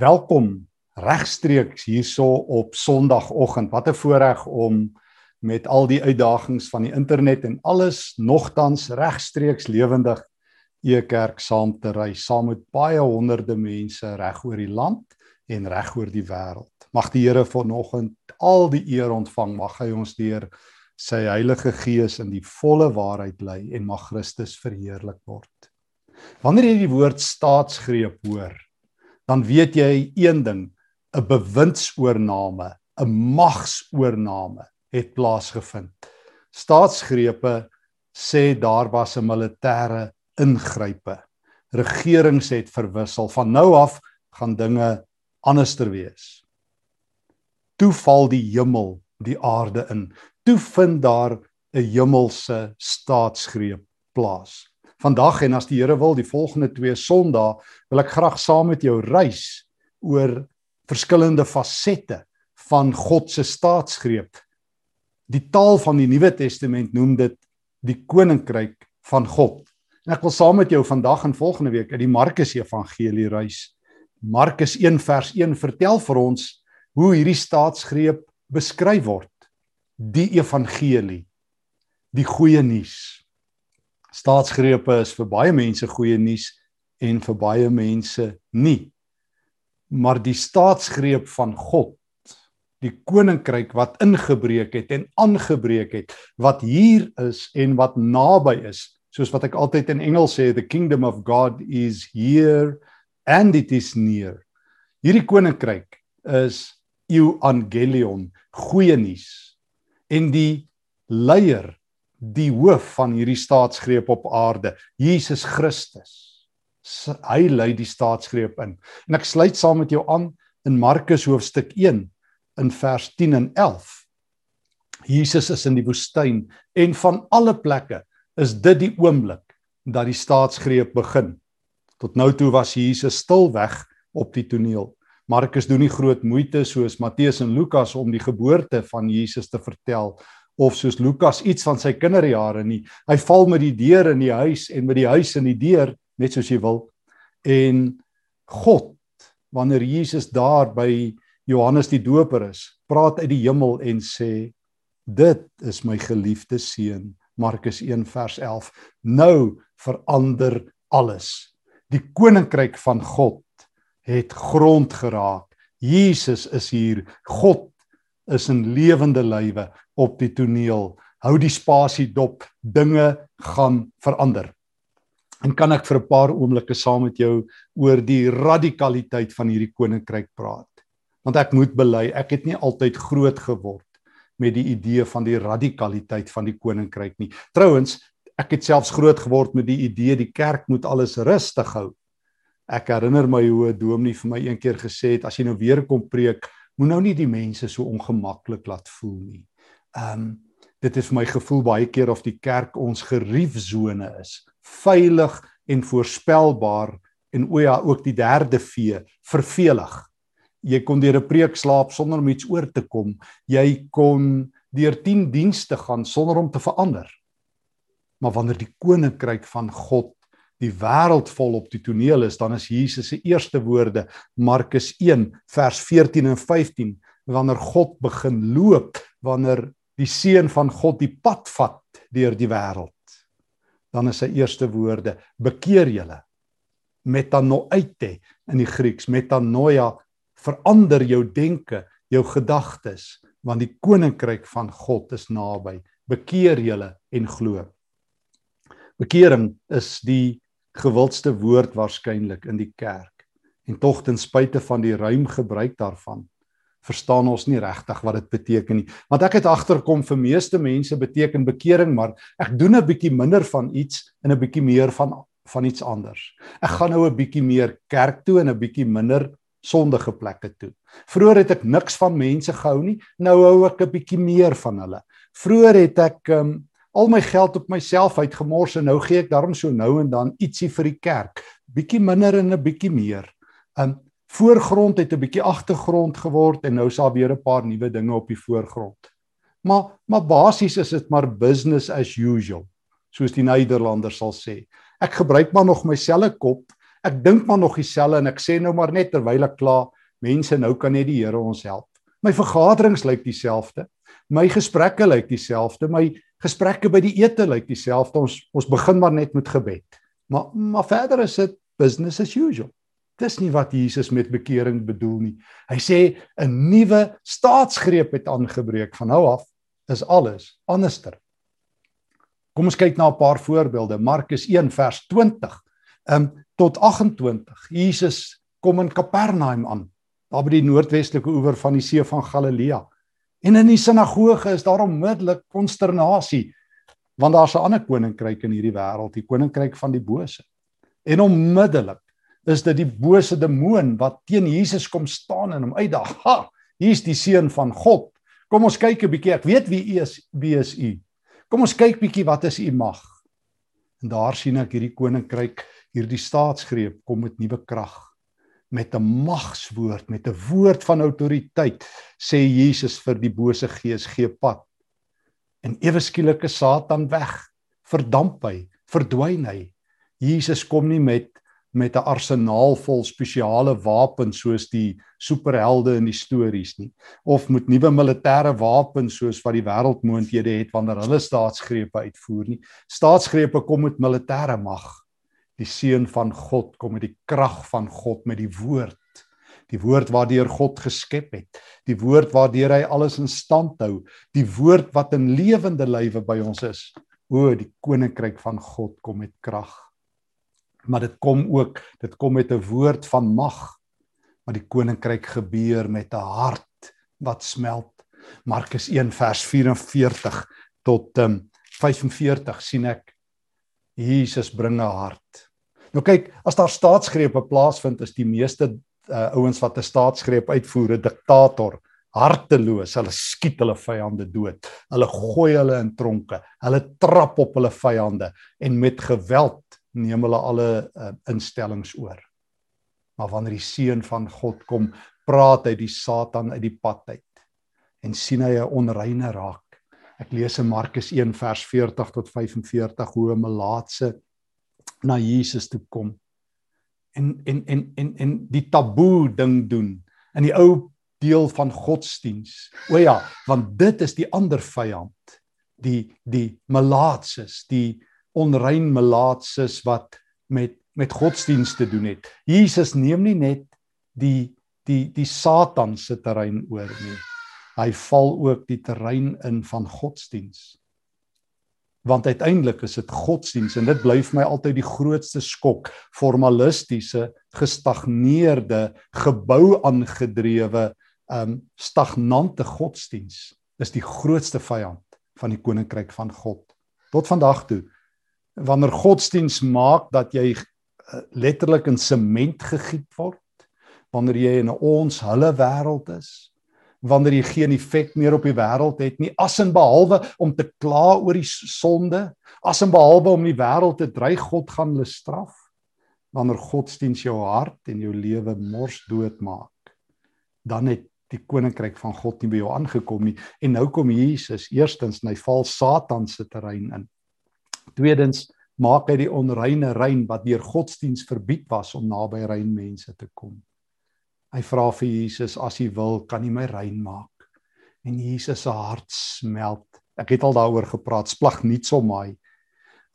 Welkom regstreeks hierso op Sondagoggend. Wat 'n voorreg om met al die uitdagings van die internet en alles nogtans regstreeks lewendig e kerk saam te ry saam met baie honderde mense reg oor die land en reg oor die wêreld. Mag die Here vanoggend al die eer ontvang. Mag hy ons deur sy Heilige Gees in die volle waarheid lei en mag Christus verheerlik word. Wanneer jy die woord staatsgreep hoor, dan weet jy een ding, 'n bewindsoorname, 'n magsoorname het plaasgevind. Staatsgrepe sê daar was 'n militêre ingrype. Regerings het verwissel. Van nou af gaan dinge anderster wees. Toe val die hemel die aarde in. Toe vind daar 'n hemelse staatsgreep plaas vandag en as die Here wil die volgende twee Sondae wil ek graag saam met jou reis oor verskillende fasette van God se staatsgreep. Die taal van die Nuwe Testament noem dit die koninkryk van God. En ek wil saam met jou vandag en volgende week uit die Markus Evangelie reis. Markus 1 vers 1 vertel vir ons hoe hierdie staatsgreep beskryf word. Die evangelie, die goeie nuus staatsgrepe is vir baie mense goeie nuus en vir baie mense nie. Maar die staatsgreep van God, die koninkryk wat ingebreek het en aangebreek het, wat hier is en wat naby is, soos wat ek altyd in Engels sê, the kingdom of God is here and it is near. Hierdie koninkryk is euangelion, goeie nuus. En die leier die hoof van hierdie staatsgreep op aarde, Jesus Christus. Hy lei die staatsgreep in. En ek sluit saam met jou aan in Markus hoofstuk 1 in vers 10 en 11. Jesus is in die woestyn en van alle plekke is dit die oomblik dat die staatsgreep begin. Tot nou toe was Jesus stil weg op die toneel. Markus doen nie groot moeite soos Matteus en Lukas om die geboorte van Jesus te vertel of soos Lukas iets van sy kinderjare nie. Hy val met die deur in die huis en met die huis in die deur, net soos jy wil. En God, wanneer Jesus daar by Johannes die Doper is, praat uit die hemel en sê: "Dit is my geliefde seun." Markus 1 vers 11. Nou verander alles. Die koninkryk van God het grond geraak. Jesus is hier. God is in lewende lywe op die toneel. Hou die spasie dop. Dinge gaan verander. En kan ek vir 'n paar oomblikke saam met jou oor die radikaliteit van hierdie koninkryk praat? Want ek moet bely, ek het nie altyd groot geword met die idee van die radikaliteit van die koninkryk nie. Trouwens, ek het selfs groot geword met die idee die kerk moet alles rustig hou. Ek herinner my hoe 'n dominee vir my eendag gesê het as jy nou weer kom preek, moet nou nie die mense so ongemaklik laat voel nie. Ehm um, dit is my gevoel baie keer of die kerk ons geriefsone is, veilig en voorspelbaar en o ja, ook die derde V, vervelig. Jy kon deur 'n preek slaap sonder om iets oor te kom. Jy kon deur 10 dienste gaan sonder om te verander. Maar wanneer die koninkryk van God die wêreld vol op die toneel is, dan is Jesus se eerste woorde Markus 1 vers 14 en 15 wanneer God begin loop, wanneer die seun van God die pad vat deur die wêreld. Dan is sy eerste woorde: Bekeer julle. Metanoite in die Grieks, metanoia verander jou denke, jou gedagtes, want die koninkryk van God is naby. Bekeer julle en glo. Bekering is die gewildste woord waarskynlik in die kerk. En tog ten spyte van die ruim gebruik daarvan, verstaan ons nie regtig wat dit beteken nie. Want ek het agterkom vir meeste mense beteken bekering, maar ek doen 'n bietjie minder van iets en 'n bietjie meer van van iets anders. Ek gaan nou 'n bietjie meer kerk toe en 'n bietjie minder sondige plekke toe. Vroeger het ek niks van mense gehou nie, nou hou ek 'n bietjie meer van hulle. Vroeger het ek um, al my geld op myself uitgemors en nou gee ek daarom so nou en dan ietsie vir die kerk, bietjie minder en 'n bietjie meer. Um voorgrond het 'n bietjie agtergrond geword en nou is daar weer 'n paar nuwe dinge op die voorgrond. Maar maar basies is dit maar business as usual, soos die Nederlanders sal sê. Ek gebruik maar nog my selle kop Ek dink maar nog dieselfde en ek sê nou maar net terwyl ek kla, mense nou kan net die Here ons help. My vergaderings lyk dieselfde. My gesprekke lyk dieselfde. My gesprekke by die ete lyk dieselfde. Ons ons begin maar net met gebed. Maar maar verder is dit business as usual. Dis nie wat Jesus met bekering bedoel nie. Hy sê 'n nuwe staatsgreep het aangebreek. Van nou af is alles anderster. Kom ons kyk na 'n paar voorbeelde. Markus 1 vers 20 um, tot 28. Jesus kom in Kapernaum aan, daar by die noordwestelike oewer van die see van Galilea. En in die sinagoge is daar onmiddellik konsternasie want daar's 'n ander koninkryk in hierdie wêreld, die koninkryk van die bose. En onmiddellik is dit die bose demoon wat teen Jesus kom staan en hom uitdaag. Ha, hier's die seun van God. Kom ons kyk 'n bietjie. Ek weet wie u is, wie is u. Kom ons kyk bietjie wat is u mag. En daar sien ek hierdie koninkryk, hierdie staatsgreep kom met nuwe krag met 'n magswoord, met 'n woord van autoriteit sê Jesus vir die bose gees gee pad. En ewe skielik is Satan weg, verdamp hy, verdwyn hy. Jesus kom nie met met 'n arsenaal vol spesiale wapens soos die superhelde in die stories nie of met nuwe militêre wapens soos wat die wêreld moonthede het wanneer hulle staatsgrepe uitvoer nie staatsgrepe kom met militêre mag die seun van God kom met die krag van God met die woord. Die woord waardeur God geskep het. Die woord waardeur hy alles in stand hou. Die woord wat in lewende lywe by ons is. O die koninkryk van God kom met krag. Maar dit kom ook dit kom met 'n woord van mag. Maar die koninkryk gebeur met 'n hart wat smelt. Markus 1 vers 44 tot um, ehm, 45 sien ek Jesus bring 'n hart nou kyk as daar staatsgrepe plaasvind is die meeste uh, ouens wat 'n staatsgreep uitvoer 'n diktator harteloos hulle skiet hulle vyande dood hulle gooi hulle in tronke hulle trap op hulle vyande en met geweld neem hulle alle uh, instellings oor. Maar wanneer die seun van God kom, praat hy die Satan uit die pad uit en sien hy 'n onreine raak. Ek lees in Markus 1 vers 40 tot 45 hoe 'n melaatse na Jesus toe kom en en en en en die taboe ding doen in die ou deel van godsdiens. O ja, want dit is die ander vyand, die die melaatses, die onrein melaatses wat met met godsdienst te doen het. Jesus neem nie net die die die Satan se terrein oor nie. Hy val ook die terrein in van godsdienst. Want uiteindelik is dit godsdienst en dit bly vir my altyd die grootste skok, formalistiese, gestagneerde, gebou aangedrewe, um stagnante godsdienst is die grootste vyand van die koninkryk van God. Tot vandag toe wanneer godsdiens maak dat jy eh, letterlik in sement gegiet word wanneer jy in 'n ons hulle wêreld is wanneer jy geen effek meer op die wêreld het nie. As en behalwe om te kla oor die sonde as en behalwe om die wêreld te dreig God gaan hulle straf wanneer godsdiens jou hart en jou lewe mors dood maak. Dan het die koninkryk van God nie by jou aangekom nie. En nou kom Jesus eerstens en hy val Satan se terrein in. Tweedens maak hy die onreine rein wat deur godsdiens verbied was om naby rein mense te kom. Hy vra vir Jesus as hy wil, kan hy my rein maak. En Jesus se hart smelt. Ek het al daaroor gepraat, splag nie so my.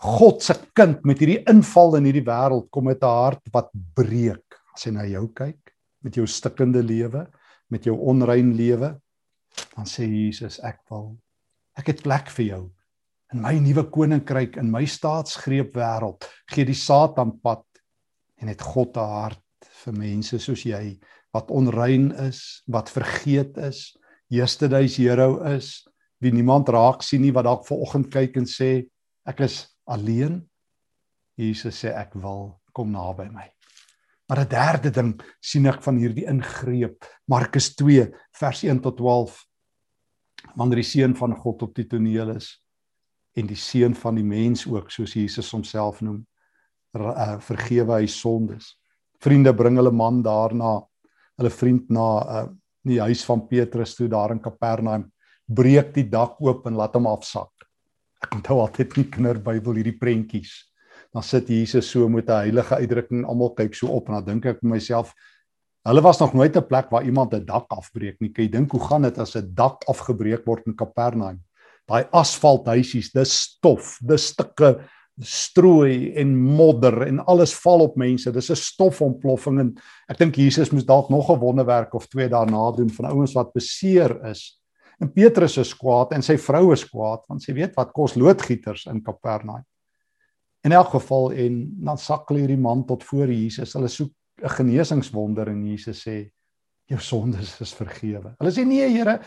God se kind met hierdie inval in hierdie wêreld kom met 'n hart wat breek. As hy na jou kyk met jou stikkende lewe, met jou onrein lewe, dan sê Jesus ek wil ek het plek vir jou in my nuwe koninkryk in my staatsgreep wêreld gee die Satan pad en het God 'n hart vir mense soos jy wat onrein is, wat vergeet is, yesterday's hero is, wie niemand raak sien nie wat dalk ver oggend kyk en sê ek is alleen. Jesus sê ek wil kom naby my. Maar 'n derde ding sien ek van hierdie ingreep Markus 2 vers 1 tot 12 wanneer die seun van God op die toneel is en die seun van die mens ook soos Jesus homself noem uh, vergewe hy sondes. Vriende bring hulle man daarna hulle vriend na uh, die huis van Petrus toe daar in Kapernaum breek die dak oop en laat hom afsak. Ek onthou altyd nie kinderbybel hierdie prentjies. dan sit Jesus so met 'n heilige uitdrukking, almal kyk so op en dan dink ek vir myself, hulle was nog nooit 'n plek waar iemand 'n dak afbreek nie. Kyk, dink hoe gaan dit as 'n dak afgebreek word in Kapernaum? Daai asfalthuisies, dis stof, dis stukke strooi en modder en alles val op mense. Dis 'n stofontploffing en ek dink Jesus moes dalk nog 'n wonderwerk of twee daarna doen van ouens wat beseer is. En Petrus is kwaad en sy vrou is kwaad want sy weet wat kos loodgieters in Kapernaum. In elk geval en dan sakkel hierdie man tot voor Jesus. Hulle soek 'n genesingswonder en Jesus sê jou sondes is vergewe. Hulle sê nee Here,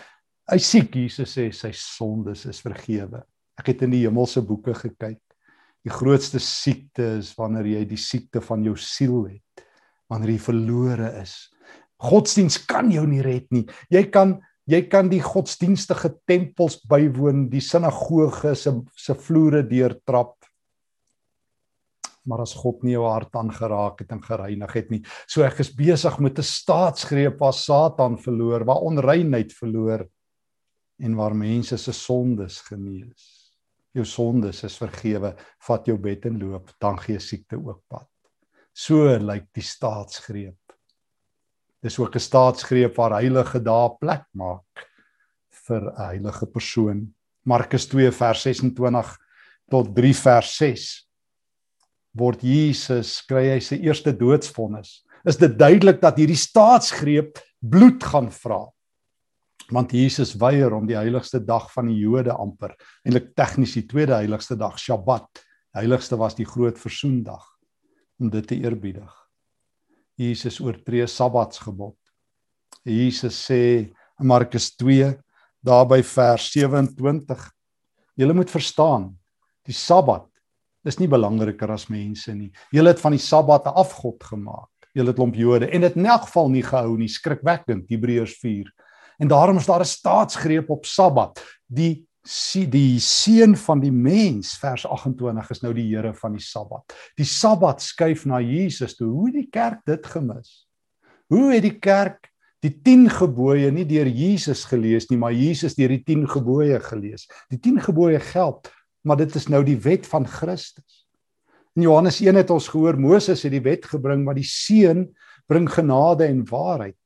hy siek. Jesus sê sy sondes is vergewe. Ek het in die hemelse boeke gekyk Die grootste siekte is wanneer jy die siekte van jou siel het, wanneer jy verlore is. Godsdiens kan jou nie red nie. Jy kan jy kan die godsdienstige tempels bywoon, die sinagoge se se vloere deurtrap. Maar as God nie jou hart aangeraak het en gereinig het nie, so ek is besig met 'n staatsgreep waar Satan verloor, waar onreinheid verloor en waar mense se sondes genees jou sondes is vergewe, vat jou bed en loop, dan gee siekte ook pad. So lyk die staatsgreep. Dis ook 'n staatsgreep waar heilige dae plek maak vir 'n heilige persoon. Markus 2 vers 26 tot 3 vers 6 word Jesus kry hy sy eerste doodsvonnis. Is dit duidelik dat hierdie staatsgreep bloed gaan vra? Want Jesus weier om die heiligste dag van die Jode amper eintlik tegnies die tweede heiligste dag Sabbat heiligste was die groot versoendag om dit te eerbiedig. Jesus oortree Sabbatsgebod. Jesus sê in Markus 2 daarby vers 27 julle moet verstaan die Sabbat is nie belangriker as mense nie. Julle het van die Sabbat 'n afgod gemaak. Julle het lomp Jode en dit in elk geval nie gehou nie. Skrikwekkend Hebreërs 4 En daarom is daar 'n staatsgreep op Sabbat. Die die seun van die mens vers 28 is nou die Here van die Sabbat. Die Sabbat skuif na Jesus toe. Hoe het die kerk dit gemis? Hoe het die kerk die 10 gebooie nie deur Jesus gelees nie, maar Jesus deur die 10 gebooie gelees. Die 10 gebooie geld, maar dit is nou die wet van Christus. In Johannes 1 het ons gehoor Moses het die wet gebring, maar die seun bring genade en waarheid.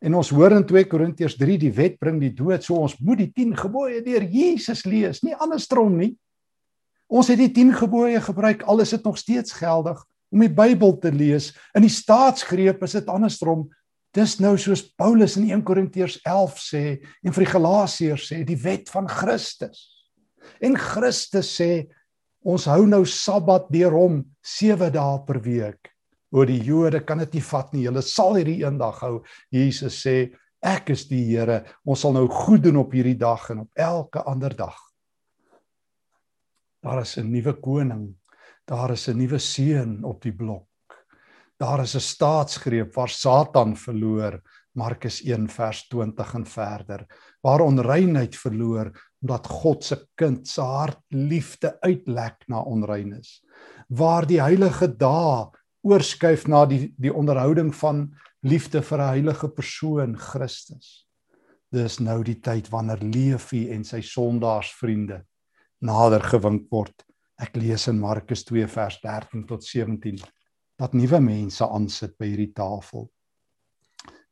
En ons hoor in 2 Korintiërs 3 die wet bring die dood, so ons moet die 10 gebooie deur Jesus lees, nie andersom nie. Ons het die 10 gebooie gebruik, al is dit nog steeds geldig om die Bybel te lees. In die staatsgreep is dit andersom. Dis nou soos Paulus in 1 Korintiërs 11 sê en vir die Galasiërs sê, die wet van Christus. En Christus sê ons hou nou Sabbat deur hom 7 dae per week oor die Jode kan dit nie vat nie. Hulle sal hierdie eendag hou. Jesus sê, ek is die Here. Ons sal nou goed doen op hierdie dag en op elke ander dag. Daar is 'n nuwe koning. Daar is 'n nuwe seun op die blok. Daar is 'n staatsgreep waar Satan verloor. Markus 1 vers 20 en verder. Waar onreinheid verloor omdat God se kind se hart liefde uitlek na onreines. Waar die heilige dae oorskuif na die die onderhouding van liefde vir 'n heilige persoon Christus. Dis nou die tyd wanneer Levi en sy sondaarsvriende nader gewink word. Ek lees in Markus 2 vers 13 tot 17 dat nuwe mense aansit by hierdie tafel.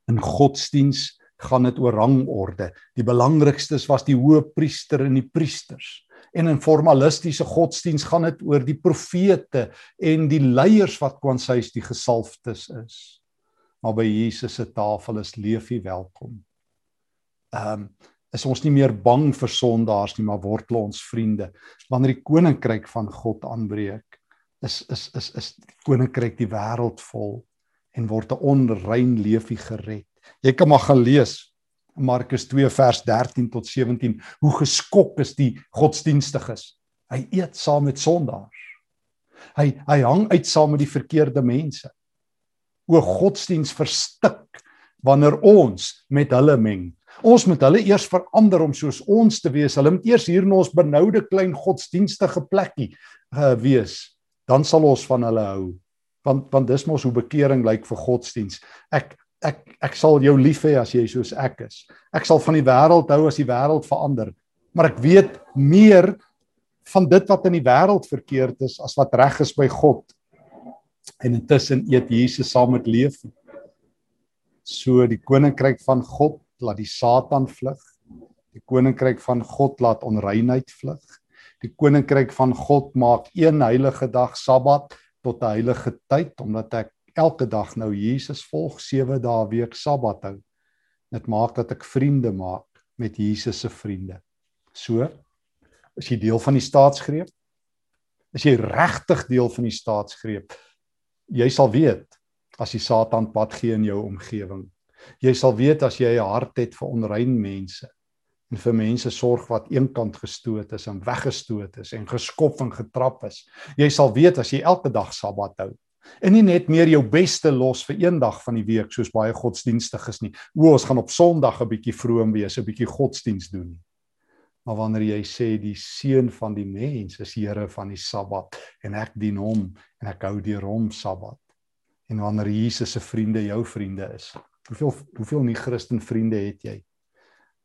In godsdiens gaan dit oor rangorde. Die belangrikstes was die hoëpriester en die priesters en in formalistiese godsdiens gaan dit oor die profete en die leiers wat kwansuis die gesalftes is. Maar by Jesus se tafel is leefie welkom. Ehm um, is ons nie meer bang vir sondaars nie, maar word ons vriende. Wanneer die koninkryk van God aanbreek, is is is is die koninkryk die wêreld vol en word 'n onrein leefie gered. Jy kan maar gaan lees Markus 2 vers 13 tot 17 hoe geskok is die godsdienstiges. Hy eet saam met sondaars. Hy hy hang uit saam met die verkeerde mense. O godsdiens verstik wanneer ons met hulle meng. Ons moet hulle eers verander om soos ons te wees. Hulle moet eers hier in ons benoude klein godsdienstige plekkie uh, wees. Dan sal ons van hulle hou. Want want dis mos hoe bekering lyk vir godsdiens. Ek ek ek sal jou lief hê as jy soos ek is. Ek sal van die wêreld hou as die wêreld verander. Maar ek weet meer van dit wat in die wêreld verkeerd is as wat reg is by God. En intussen eet Jesus saam met leef. So die koninkryk van God laat die Satan vlug. Die koninkryk van God laat onreinheid vlug. Die koninkryk van God maak een heilige dag Sabbat tot 'n heilige tyd omdat ek elke dag nou Jesus volg 7 dae week Sabbat hou. Dit maak dat ek vriende maak met Jesus se vriende. So is jy deel van die staatsgreep? Is jy regtig deel van die staatsgreep? Jy sal weet as die Satan pad gee in jou omgewing. Jy sal weet as jy 'n hart het vir onrein mense en vir mense sorg wat eenkant gestoot is en weggestoot is en geskop en getrap is. Jy sal weet as jy elke dag Sabbat hou en nie net meer jou beste los vir een dag van die week soos baie godsdienstiges nie. O, ons gaan op Sondag 'n bietjie vroom wees, 'n bietjie godsdiens doen. Maar wanneer jy sê die seun van die mens is Here van die Sabbat en ek dien hom en ek hou deur hom Sabbat. En wanneer Jesus se vriende jou vriende is. Hoeveel hoeveel nie Christen vriende het jy?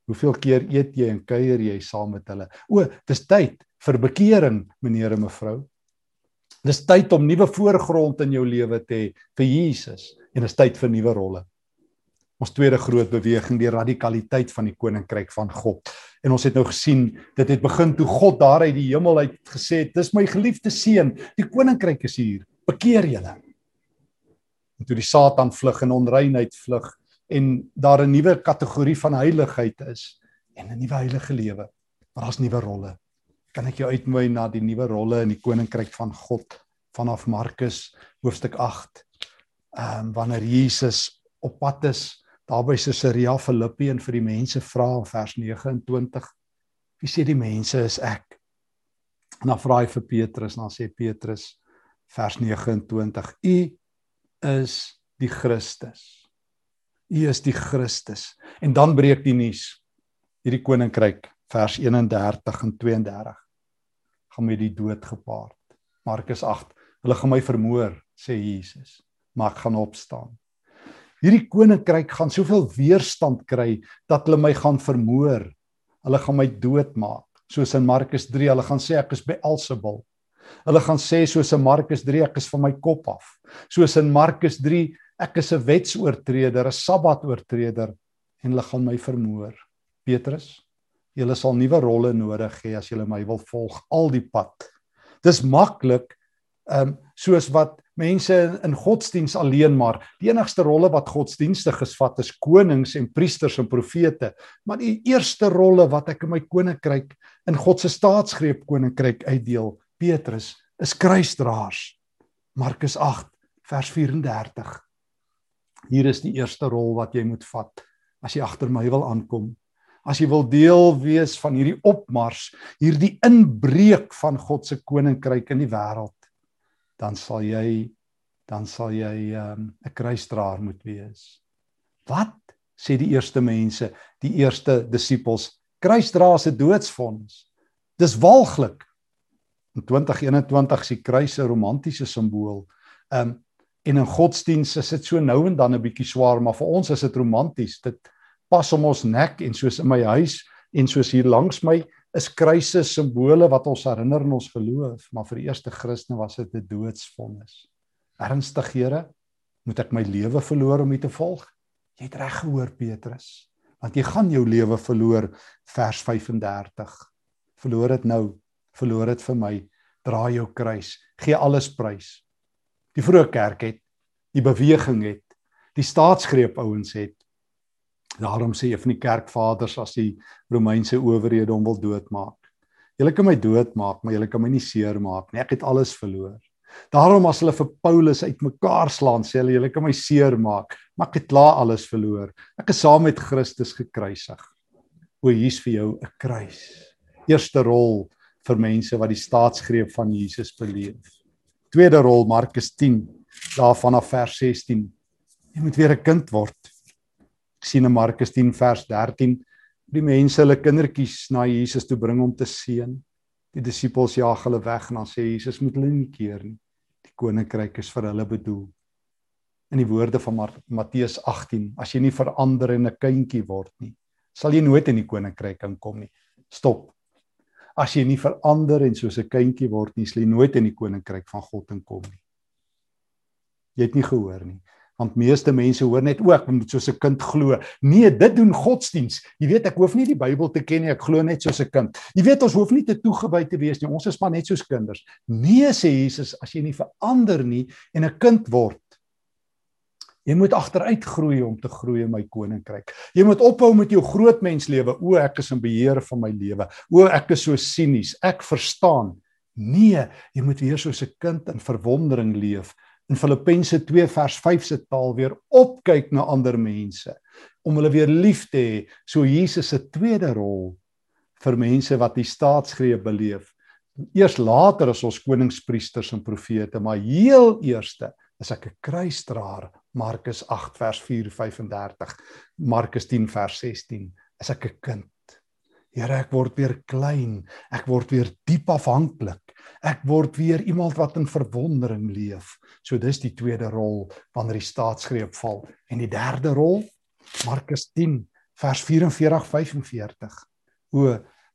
Hoeveel keer eet jy en kuier jy saam met hulle? O, dis tyd vir bekering, meneer en mevrou. Dis tyd om nuwe voorgrond in jou lewe te hê vir Jesus en dis tyd vir nuwe rolle. Ons tweede groot beweging die radikaliteit van die koninkryk van God. En ons het nou gesien, dit het begin toe God daar uit die hemel uit gesê het, dis my geliefde seun, die koninkryk is hier. Bekeer julle. En toe die Satan vlug en onreinheid vlug en daar 'n nuwe kategorie van heiligheid is en 'n nuwe heilige lewe. Maar daar's nuwe rolle. Kan ek jou uitnooi na die nuwe rolle in die koninkryk van God vanaf Markus hoofstuk 8. Ehm um, wanneer Jesus op pad is daar by Caesarea Philippi en vir die mense vra in vers 29 wie sê die mense is ek? En dan vra hy vir Petrus en dan sê Petrus vers 29 u is die Christus. U is die Christus. En dan breek die nuus. Hierdie koninkryk vers 31 en 32 gaan met die dood gepaard Markus 8 hulle gaan my vermoor sê Jesus maar ek gaan opstaan hierdie koninkryk gaan soveel weerstand kry dat hulle my gaan vermoor. Hulle gaan my doodmaak. Soos in Markus 3, hulle gaan sê ek is by Elsebul. Hulle gaan sê soos in Markus 3 ek is van my kop af. Soos in Markus 3 ek is 'n wetsoortreder, 'n sabbatoortreder en hulle gaan my vermoor. Petrus, julle sal nuwe rolle nodig hê as julle my wil volg al die pad. Dis maklik ehm um, soos wat mense in godsdiens alleen maar die enigste rolle wat godsdienstig gesvat is konings en priesters en profete. Maar die eerste rolle wat ek in my koninkryk in God se staatsgreep koninkryk uitdeel Petrus is kruisdraers. Markus 8 vers 34 Hier is die eerste rol wat jy moet vat as jy agter my wil aankom as jy wil deel wees van hierdie opmars hierdie inbreuk van God se koninkryk in die wêreld dan sal jy dan sal jy um, 'n um, kruisdraer moet wees. Wat sê die eerste mense, die eerste disippels? Kruisdraer se doodsvonnis. Dis walglik. In 2021 is die kruis 'n romantiese simbool. Um en in godsdiens is dit so nou en dan 'n bietjie swaar, maar vir ons is dit romanties. Dit pas om ons nek en soos in my huis en soos hier langs my is kruise simbole wat ons herinner in ons geloof, maar vir die eerste Christene was dit 'n doodsvonnis. Ernstig, Here, moet ek my lewe verloor om U te volg? Jy het reg gehoor, Petrus, want jy gaan jou lewe verloor, vers 35. Verloor dit nou, verloor dit vir my. Dra jou kruis, gee alles prys. Die vroeë kerk het die beweging het, die staatsgreep ouens het Daarom sê een van die kerkvaders as die Romeinse owerhede hom wil doodmaak. Julle kan my doodmaak, maar julle kan my nie seermaak nie. Ek het alles verloor. Daarom as hulle vir Paulus uitmekaar slaan, sê hulle julle kan my seermaak, maar ek het klaar alles verloor. Ek is saam met Christus gekruisig. O, hier's vir jou 'n kruis. Eerste rol vir mense wat die staatsgreep van Jesus beleef. Tweede rol Markus 10 daarvan af vers 16. Jy moet weer 'n kind word sien in Markus 10 vers 13 die mense hulle kindertjies na Jesus toe bring om te seën. Die disippels jaag hulle weg en dan sê Jesus moet hulle nie keer nie. Die koninkryk is vir hulle bedoel. In die woorde van Matteus 18, as jy nie verander en 'n kindjie word nie, sal jy nooit in die koninkryk inkom nie. Stop. as jy nie verander en soos 'n kindjie word nie, sal jy nooit in die koninkryk van God inkom nie. Jy het nie gehoor nie. Want meeste mense hoor net ook moet soos 'n kind glo. Nee, dit doen godsdiens. Jy weet ek hoef nie die Bybel te ken nie, ek glo net soos 'n kind. Jy weet ons hoef nie te toegewy te wees nie. Ons is maar net soos kinders. Nee sê Jesus, as jy nie verander nie en 'n kind word, Jy moet agteruit groei om te groei in my koninkryk. Jy moet ophou met jou groot mens lewe. O, ek is in beheer van my lewe. O, ek is so sinies. Ek verstaan. Nee, jy moet weer soos 'n kind in verwondering leef. In Filippense 2 vers 5 se taal weer opkyk na ander mense om hulle weer lief te hê. So Jesus se tweede rol vir mense wat die staatsgreep beleef. Eers later as ons koningspriesters en profete, maar heel eerste is ek 'n kruisdraer Markus 8 vers 4:35 Markus 10 vers 16 is ek 'n kind Here ek word weer klein. Ek word weer diep afhanklik ek word weer iemand wat in verwondering leef. So dis die tweede rol wanneer die staatsgreep val. En die derde rol Markus 10 vers 44 45 o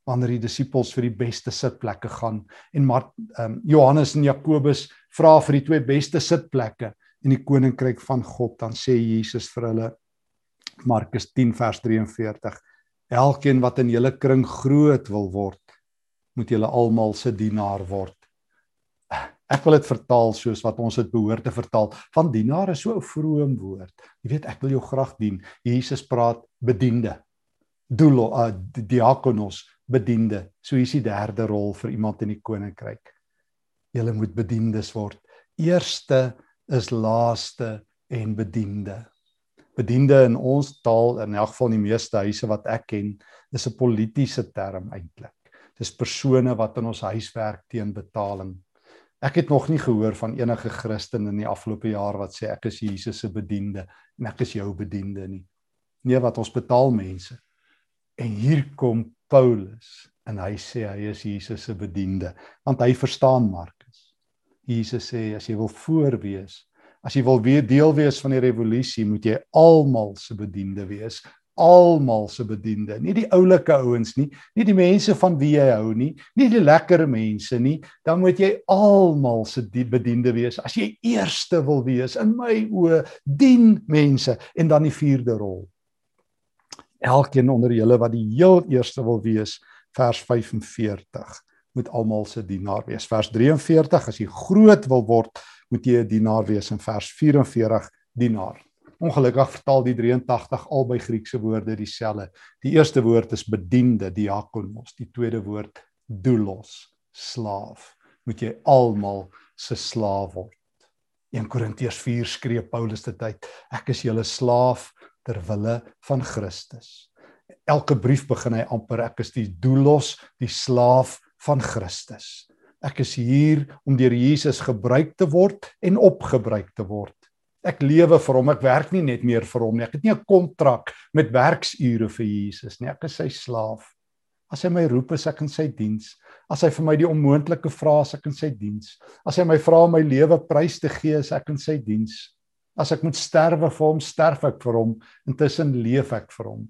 wanneer die disippels vir die beste sitplekke gaan. En maar um, Johannes en Jakobus vra vir die twee beste sitplekke in die koninkryk van God. Dan sê Jesus vir hulle Markus 10 vers 43 Elkeen wat in julle kring groot wil word moet julle almal se dienaar word Ek wil dit vertaal soos wat ons dit behoort te vertaal. Van dienaar is so 'n vroom woord. Jy weet, ek wil jou graag dien. Jesus praat bediende. Doulo, uh, diakonos, bediende. So hier's die derde rol vir iemand in die koninkryk. Julle moet bediendes word. Eerste is laaste en bediende. Bediende in ons taal in elk geval die meeste huise wat ek ken, is 'n politieke term eintlik. Dis persone wat in ons huis werk teen betaling. Ek het nog nie gehoor van enige Christen in die afgelope jaar wat sê ek is Jesus se bediende en ek is jou bediende nie. Nee, wat ons betaal mense. En hier kom Paulus en hy sê hy is Jesus se bediende want hy verstaan maar Jesus sê as jy wil voorwees, as jy wil weer deel wees van die revolusie, moet jy almal se bediende wees, almal se bediende, nie die oulike ouens nie, nie die mense van wie jy hou nie, nie die lekker mense nie, dan moet jy almal se bediende wees. As jy eerste wil wees in my oë, dien mense en dan die vierde rol. Elkeen onder julle wat die heel eerste wil wees, vers 45 moet almal se dienaar wees. Vers 43 as jy groot wil word, moet jy 'n dienaar wees in vers 44 dienaar. Ongelukkig vertaal die 83 albei Griekse woorde dieselfde. Die eerste woord is bediende, diakonos, die tweede woord doulos, slaaf. Moet jy almal se slaaf word. 1 Korintiërs 4 skree Paulus dit uit. Ek is julle slaaf ter wille van Christus. Elke brief begin hy amper ek is die doulos, die slaaf van Christus. Ek is hier om deur Jesus gebruik te word en opgebruik te word. Ek lewe vir hom, ek werk nie net meer vir hom nie. Ek het nie 'n kontrak met werksure vir Jesus nie. Ek is sy slaaf. As hy my roep, is ek in sy diens. As hy vir my die onmoontlike vra, is ek in sy diens. As hy my vra om my lewe prys te gee, is ek in sy diens. As ek moet sterwe vir hom, sterf ek vir hom. Intussen leef ek vir hom.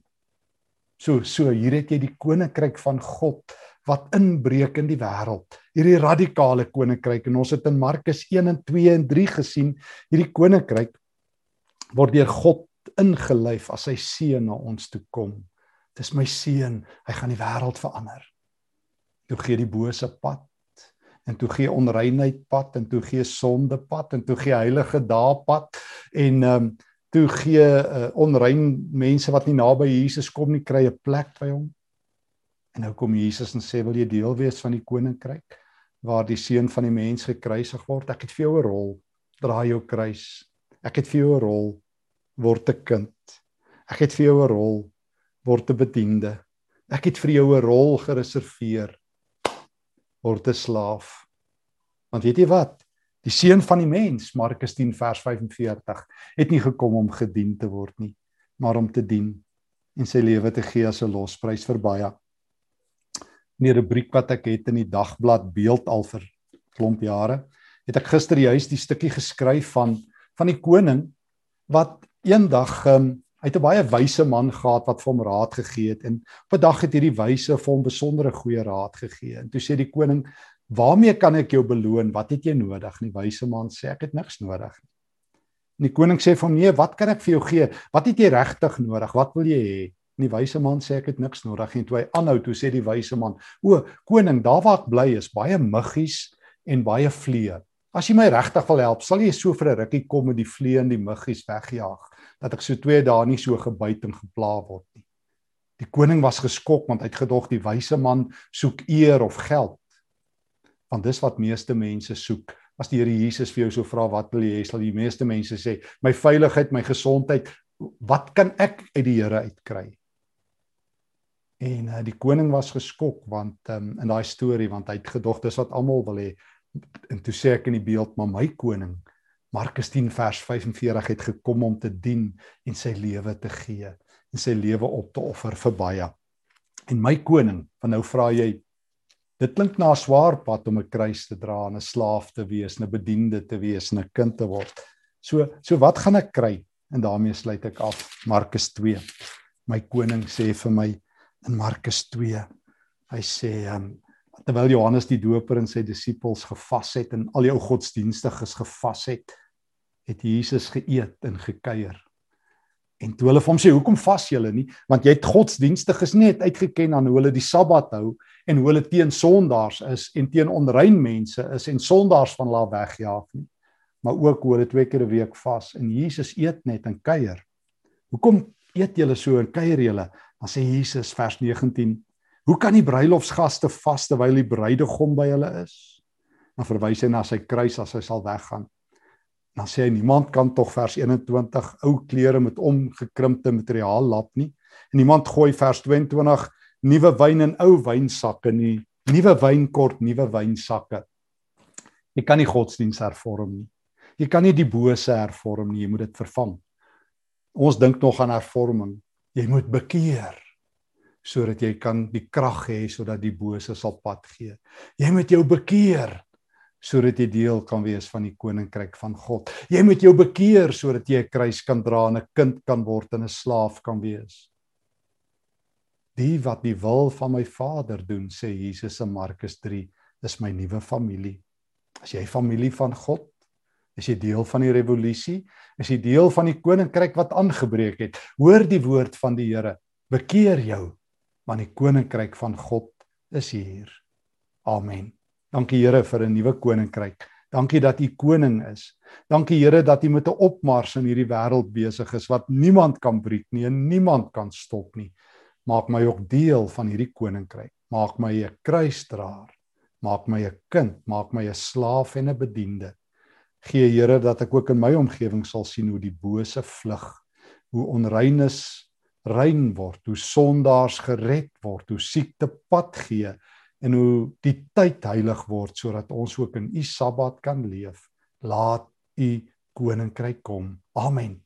So, so hier het jy die koninkryk van God wat inbreek in die wêreld. Hierdie radikale koninkryk en ons het in Markus 1 en 2 en 3 gesien, hierdie koninkryk word deur God ingelyf as sy seun na ons toe kom. Dis my seun, hy gaan die wêreld verander. Toe gee die bose pad en toe gee onreinheid pad en toe gee sonde pad en toe gee heilige daad pad en ehm um, toe gee uh, onrein mense wat nie naby Jesus kom nie kry 'n plek by hom En nou kom Jesus en sê wil jy deel wees van die koninkryk waar die seun van die mens gekruisig word? Ek het vir jou 'n rol. Dra jou kruis. Ek het vir jou 'n rol. Word 'n kind. Ek het vir jou 'n rol. Word 'n bediende. Ek het vir jou 'n rol gereserveer. Word 'n slaaf. Want weet jy wat? Die seun van die mens, Markus 10 vers 45, het nie gekom om gedien te word nie, maar om te dien en sy lewe te gee as 'n losprys vir baie in die rubriek wat ek het in die dagblad beeld al vir klomp jare het ek gister juist die stukkie geskryf van van die koning wat eendag um, Hy het 'n baie wyse man gehad wat vir hom raad gegee het en op 'n dag het hierdie wyse vir hom besondere goeie raad gegee. En toe sê die koning: "Waarmee kan ek jou beloon? Wat het jy nodig?" En die wyse man sê: "Ek het niks nodig nie." En die koning sê vir hom: "Nee, wat kan ek vir jou gee? Wat het jy regtig nodig? Wat wil jy hê?" En die wyse man sê: "Ek het niks nodig nie." Toe hy aanhou, toe sê die wyse man: "O, koning, daar waar ek bly is baie muggies en baie vliee. As jy my regtig wil help, sal jy so vir 'n rukkie kom met die vliee en die muggies wegjaag dat ek so 2 dae nie so gebyt en gepla word nie. Die koning was geskok want hy het gedog die wyse man soek eer of geld. Want dis wat meeste mense soek. As die Here Jesus vir jou so vra wat wil jy hê, sal die meeste mense sê my veiligheid, my gesondheid, wat kan ek uit die Here uitkry? En uh, die koning was geskok want um, in daai storie want hy het gedog dis wat almal wil hê. En toe sê ek in die beeld maar my koning Markus 10 vers 45 het gekom om te dien en sy lewe te gee en sy lewe op te offer vir baie. En my koning, van nou vra jy dit klink na 'n swaar pad om 'n kruis te dra en 'n slaaf te wees, 'n bediende te wees, 'n kind te word. So so wat gaan ek kry? En daarmee sluit ek af Markus 2. My koning sê vir my in Markus 2. Hy sê um, terwyl Johannes die Doper en sy disippels gevas het en al die ou godsdienstiges gevas het, het Jesus geëet en gekuier. En toe hulle vir hom sê, "Hoekom vas julle nie? Want jy het godsdienstiges net uitgeken aan hoe hulle die Sabbat hou en hoe hulle teen sondaars is en teen onrein mense is en sondaars van hulle wegjaag nie, maar ook hoe hulle twee keer 'n week vas en Jesus eet net en kuier. Hoekom eet julle so en kuier julle?" Dan sê Jesus vers 19 Hoe kan die bruilofsgaste vas terwyl die bruidegom by hulle is? Dan verwys hy na sy kruis as hy sal weggaan. Dan sê hy niemand kan tog vers 21 ou klere met omgekrimpte materiaal lap nie. En niemand gooi vers 22 nuwe wyn in ou wynsakke nie. Nuwe wyn kort nuwe wynsakke. Jy kan nie godsdiens hervorm nie. Jy kan nie die bose hervorm nie, jy moet dit vervang. Ons dink nog aan hervorming. Jy moet bekeer sodat jy kan die krag hê sodat die bose sal pad gee. Jy moet jou bekeer sodat jy deel kan wees van die koninkryk van God. Jy moet jou bekeer sodat jy 'n kruis kan dra en 'n kind kan word en 'n slaaf kan wees. Die wat die wil van my Vader doen, sê Jesus in Markus 3, is my nuwe familie. As jy familie van God, is jy deel van die revolusie, is jy deel van die koninkryk wat aangebreek het. Hoor die woord van die Here. Bekeer jou want die koninkryk van God is hier. Amen. Dankie Here vir 'n nuwe koninkryk. Dankie dat U koning is. Dankie Here dat U met 'n opmars in hierdie wêreld besig is wat niemand kan breek nie en niemand kan stop nie. Maak my ook deel van hierdie koninkryk. Maak my 'n kruisdraer. Maak my 'n kind, maak my 'n slaaf en 'n bediende. Gee Here dat ek ook in my omgewing sal sien hoe die bose vlug, hoe onreines rein word, hoe sondaars gered word, hoe siekte pad gee en hoe die tyd heilig word sodat ons ook in u Sabbat kan leef. Laat u koninkryk kom. Amen.